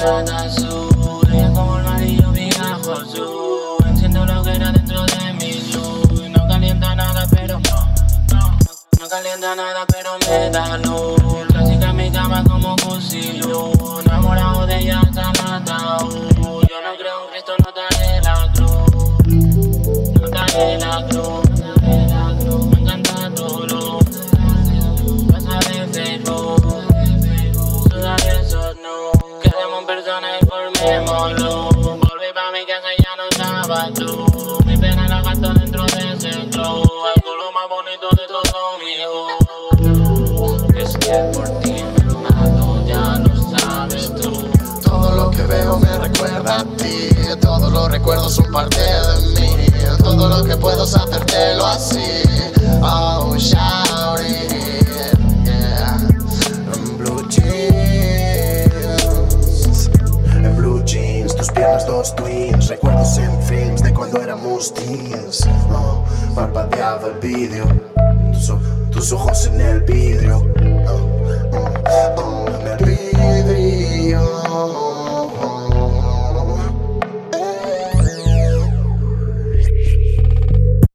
plata sube Como el amarillo mi gajo azul. Enciendo la hoguera dentro de mi luz No calienta nada pero no, no. No calienta nada pero me da luz. Clásica mi cama como fusil. Mi pena la gasto dentro de ese flow. El culo más bonito de todo mi Es que por ti me mato, ya lo sabes tú. Todo lo que veo me recuerda a ti. Todos los recuerdos son parte de mí. Todo lo que puedo es hacértelo así. Recuerdos en films de cuando éramos teens. Oh, parpadeaba el vídeo. Tus, ojos en el vidrio. En el vidrio.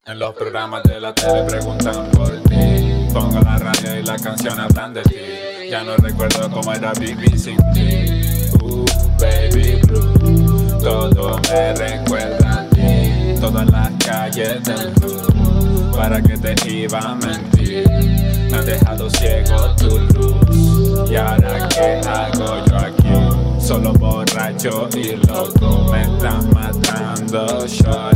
En los programas de la tele preguntan por ti. Pongo la radio y la canción hablan de ti. Ya no recuerdo cómo era vivir sin ti. Uh, baby blue. Todo me recuerda a ti. Todas las calles del blue. ¿Para que te iba a mentir? Me has dejado ciego tu luz. ¿Y ahora qué hago yo aquí? Solo borracho y loco me estás matando, shorty,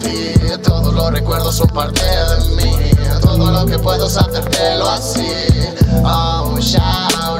ti. Todos los recuerdos son parte de mí. Todo lo que puedo es hacértelo así. Oh, shawty,